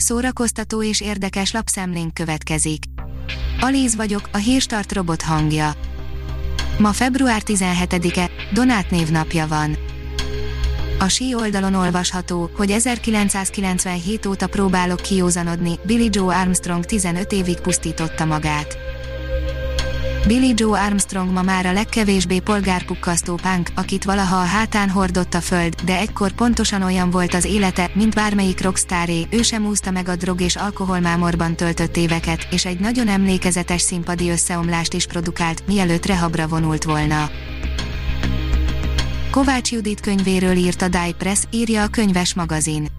szórakoztató és érdekes lapszemlénk következik. Alíz vagyok, a hírstart robot hangja. Ma február 17-e, Donát névnapja van. A sí oldalon olvasható, hogy 1997 óta próbálok kiózanodni, Billy Joe Armstrong 15 évig pusztította magát. Billy Joe Armstrong ma már a legkevésbé polgárpukkasztó punk, akit valaha a hátán hordott a föld, de egykor pontosan olyan volt az élete, mint bármelyik rockstáré, ő sem úszta meg a drog és alkoholmámorban töltött éveket, és egy nagyon emlékezetes színpadi összeomlást is produkált, mielőtt rehabra vonult volna. Kovács Judit könyvéről írt a Die Press, írja a könyves magazin.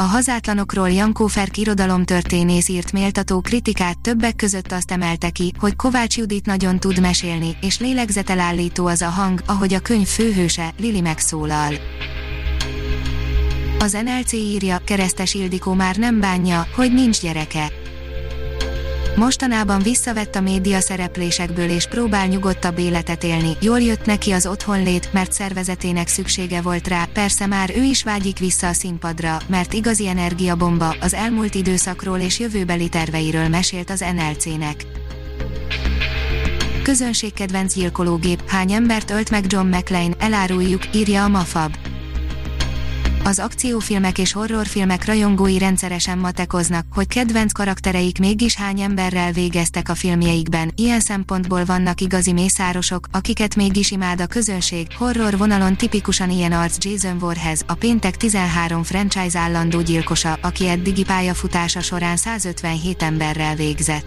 A hazátlanokról Jankó Ferk irodalomtörténész írt méltató kritikát többek között azt emelte ki, hogy Kovács Judit nagyon tud mesélni, és lélegzetelállító az a hang, ahogy a könyv főhőse, Lili megszólal. Az NLC írja, keresztes Ildikó már nem bánja, hogy nincs gyereke Mostanában visszavett a média szereplésekből és próbál nyugodtabb életet élni. Jól jött neki az otthonlét, mert szervezetének szüksége volt rá. Persze már ő is vágyik vissza a színpadra, mert igazi energiabomba az elmúlt időszakról és jövőbeli terveiről mesélt az NLC-nek. Közönségkedvenc gyilkológép, hány embert ölt meg John McClane, eláruljuk, írja a Mafab az akciófilmek és horrorfilmek rajongói rendszeresen matekoznak, hogy kedvenc karaktereik mégis hány emberrel végeztek a filmjeikben, ilyen szempontból vannak igazi mészárosok, akiket mégis imád a közönség, horror vonalon tipikusan ilyen arc Jason Voorhees, a Péntek 13 franchise állandó gyilkosa, aki eddigi pályafutása során 157 emberrel végzett.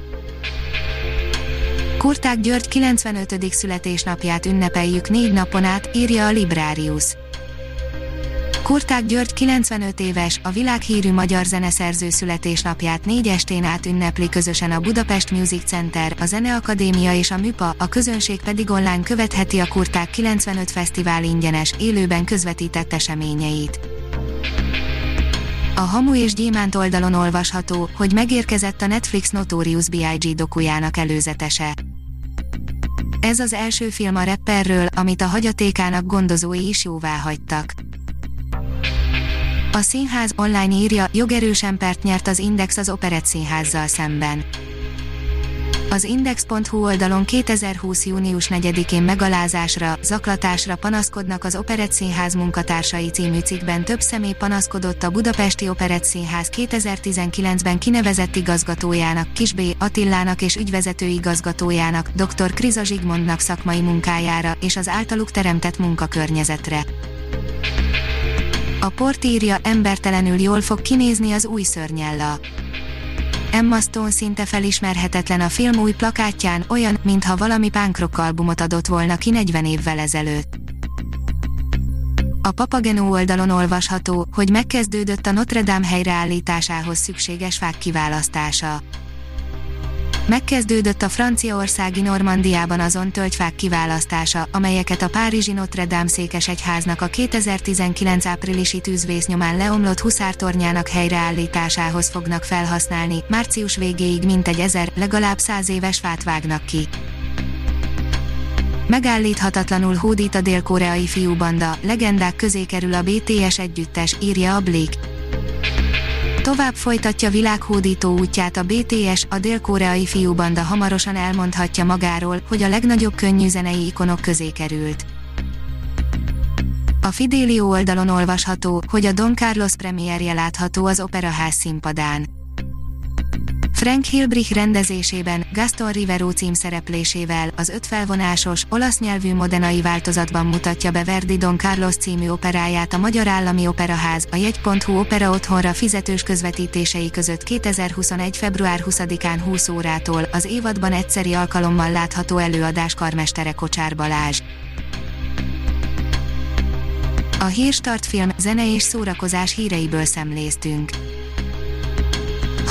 Kurták György 95. születésnapját ünnepeljük négy napon át, írja a Librarius. Kurták György 95 éves, a világhírű magyar zeneszerző születésnapját négy estén át ünnepli közösen a Budapest Music Center, a Zeneakadémia és a MÜPA, a közönség pedig online követheti a Kurták 95 Fesztivál ingyenes, élőben közvetített eseményeit. A Hamu és Gyémánt oldalon olvasható, hogy megérkezett a Netflix Notorious B.I.G. dokujának előzetese. Ez az első film a rapperről, amit a hagyatékának gondozói is jóvá hagytak. A színház online írja, jogerősen pert nyert az Index az Operett Színházzal szemben. Az Index.hu oldalon 2020. június 4-én megalázásra, zaklatásra panaszkodnak az Operett Színház munkatársai című cikkben több személy panaszkodott a Budapesti Operett Színház 2019-ben kinevezett igazgatójának, Kis B. Attilának és ügyvezető igazgatójának, dr. Kriza Zsigmondnak szakmai munkájára és az általuk teremtett munkakörnyezetre. A port írja, embertelenül jól fog kinézni az új szörnyella. Emma Stone szinte felismerhetetlen a film új plakátján, olyan, mintha valami punk albumot adott volna ki 40 évvel ezelőtt. A Papageno oldalon olvasható, hogy megkezdődött a Notre Dame helyreállításához szükséges fák kiválasztása. Megkezdődött a franciaországi Normandiában azon tölgyfák kiválasztása, amelyeket a Párizsi Notre Dame székesegyháznak a 2019 áprilisi tűzvész nyomán leomlott huszártornyának helyreállításához fognak felhasználni, március végéig mintegy ezer, legalább száz éves fát vágnak ki. Megállíthatatlanul hódít a dél-koreai fiúbanda, legendák közé kerül a BTS együttes, írja a Blick. Tovább folytatja világhódító útját a BTS, a dél-koreai fiúbanda hamarosan elmondhatja magáról, hogy a legnagyobb könnyű zenei ikonok közé került. A Fidelio oldalon olvasható, hogy a Don Carlos premierje látható az Operaház színpadán. Frank Hilbrich rendezésében, Gaston Rivero címszereplésével, az öt felvonásos, olasz nyelvű modenai változatban mutatja be Verdi Don Carlos című operáját a Magyar Állami Operaház, a jegy.hu opera otthonra fizetős közvetítései között 2021. február 20-án 20 órától, az évadban egyszeri alkalommal látható előadás karmestere Kocsár Balázs. A Hírstart film, zene és szórakozás híreiből szemléztünk.